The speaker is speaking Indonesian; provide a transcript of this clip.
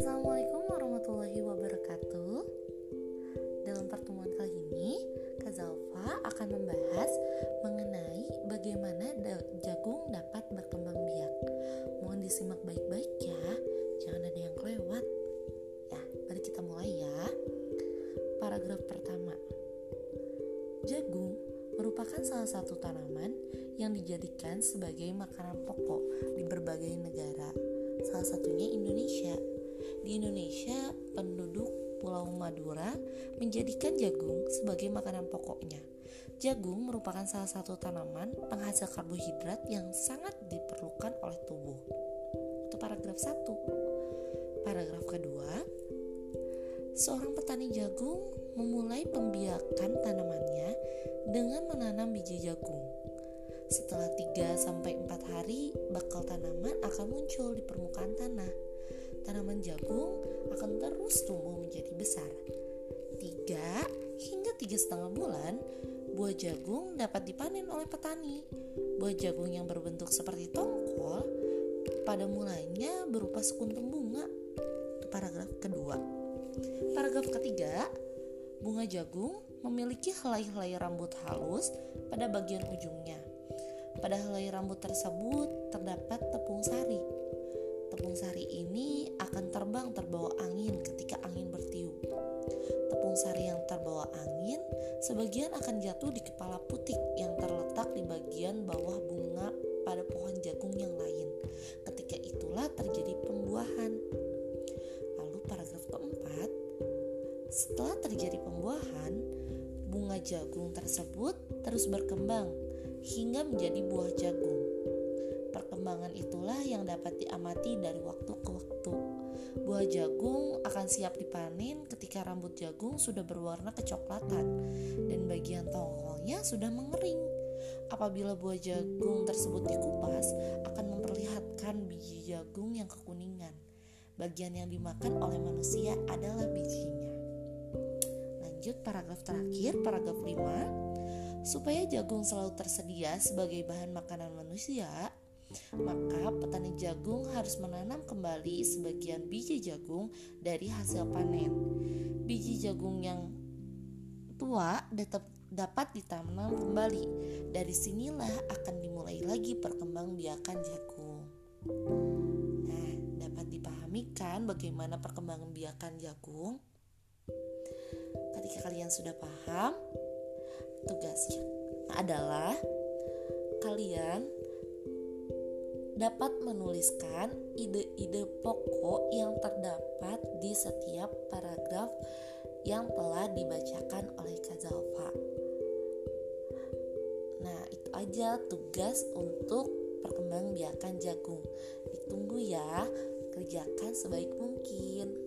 Assalamualaikum warahmatullahi wabarakatuh. Dalam pertemuan kali ini, Kak Zalfa akan membahas mengenai bagaimana jagung dapat berkembang biak. Mohon disimak baik-baik ya, jangan ada yang kelewat. Ya, mari kita mulai ya. Paragraf pertama. Jagung merupakan salah satu tanaman yang dijadikan sebagai makanan pokok di berbagai negara, salah satunya Indonesia. Di Indonesia, penduduk Pulau Madura menjadikan jagung sebagai makanan pokoknya. Jagung merupakan salah satu tanaman penghasil karbohidrat yang sangat diperlukan oleh tubuh. Itu paragraf 1. Paragraf kedua, seorang petani jagung memulai pembiakan tanamannya dengan menanam biji jagung. Setelah 3-4 hari, bakal tanaman akan muncul di permukaan tanah. Tanaman jagung akan terus tumbuh menjadi besar. 3 hingga tiga setengah bulan, buah jagung dapat dipanen oleh petani. Buah jagung yang berbentuk seperti tongkol pada mulanya berupa sekuntum bunga. Paragraf kedua. Paragraf ketiga, bunga jagung memiliki helai-helai rambut halus pada bagian ujungnya. Pada helai rambut tersebut terdapat tepung sari. Tepung sari ini akan terbang terbawa angin ketika angin bertiup. Tepung sari yang terbawa angin sebagian akan jatuh di kepala putik setelah terjadi pembuahan, bunga jagung tersebut terus berkembang hingga menjadi buah jagung. Perkembangan itulah yang dapat diamati dari waktu ke waktu. Buah jagung akan siap dipanen ketika rambut jagung sudah berwarna kecoklatan dan bagian tongkolnya sudah mengering. Apabila buah jagung tersebut dikupas, akan memperlihatkan biji jagung yang kekuningan. Bagian yang dimakan oleh manusia adalah bijinya. Lanjut paragraf terakhir, paragraf 5 Supaya jagung selalu tersedia sebagai bahan makanan manusia, maka petani jagung harus menanam kembali sebagian biji jagung dari hasil panen. Biji jagung yang tua tetap dapat ditanam kembali. Dari sinilah akan dimulai lagi perkembangbiakan jagung. Nah, dapat dipahami kan bagaimana perkembangbiakan jagung? Kalian sudah paham, tugasnya adalah kalian dapat menuliskan ide-ide pokok yang terdapat di setiap paragraf yang telah dibacakan oleh Kazalfa. Nah, itu aja tugas untuk perkembangbiakan jagung. Ditunggu ya, kerjakan sebaik mungkin.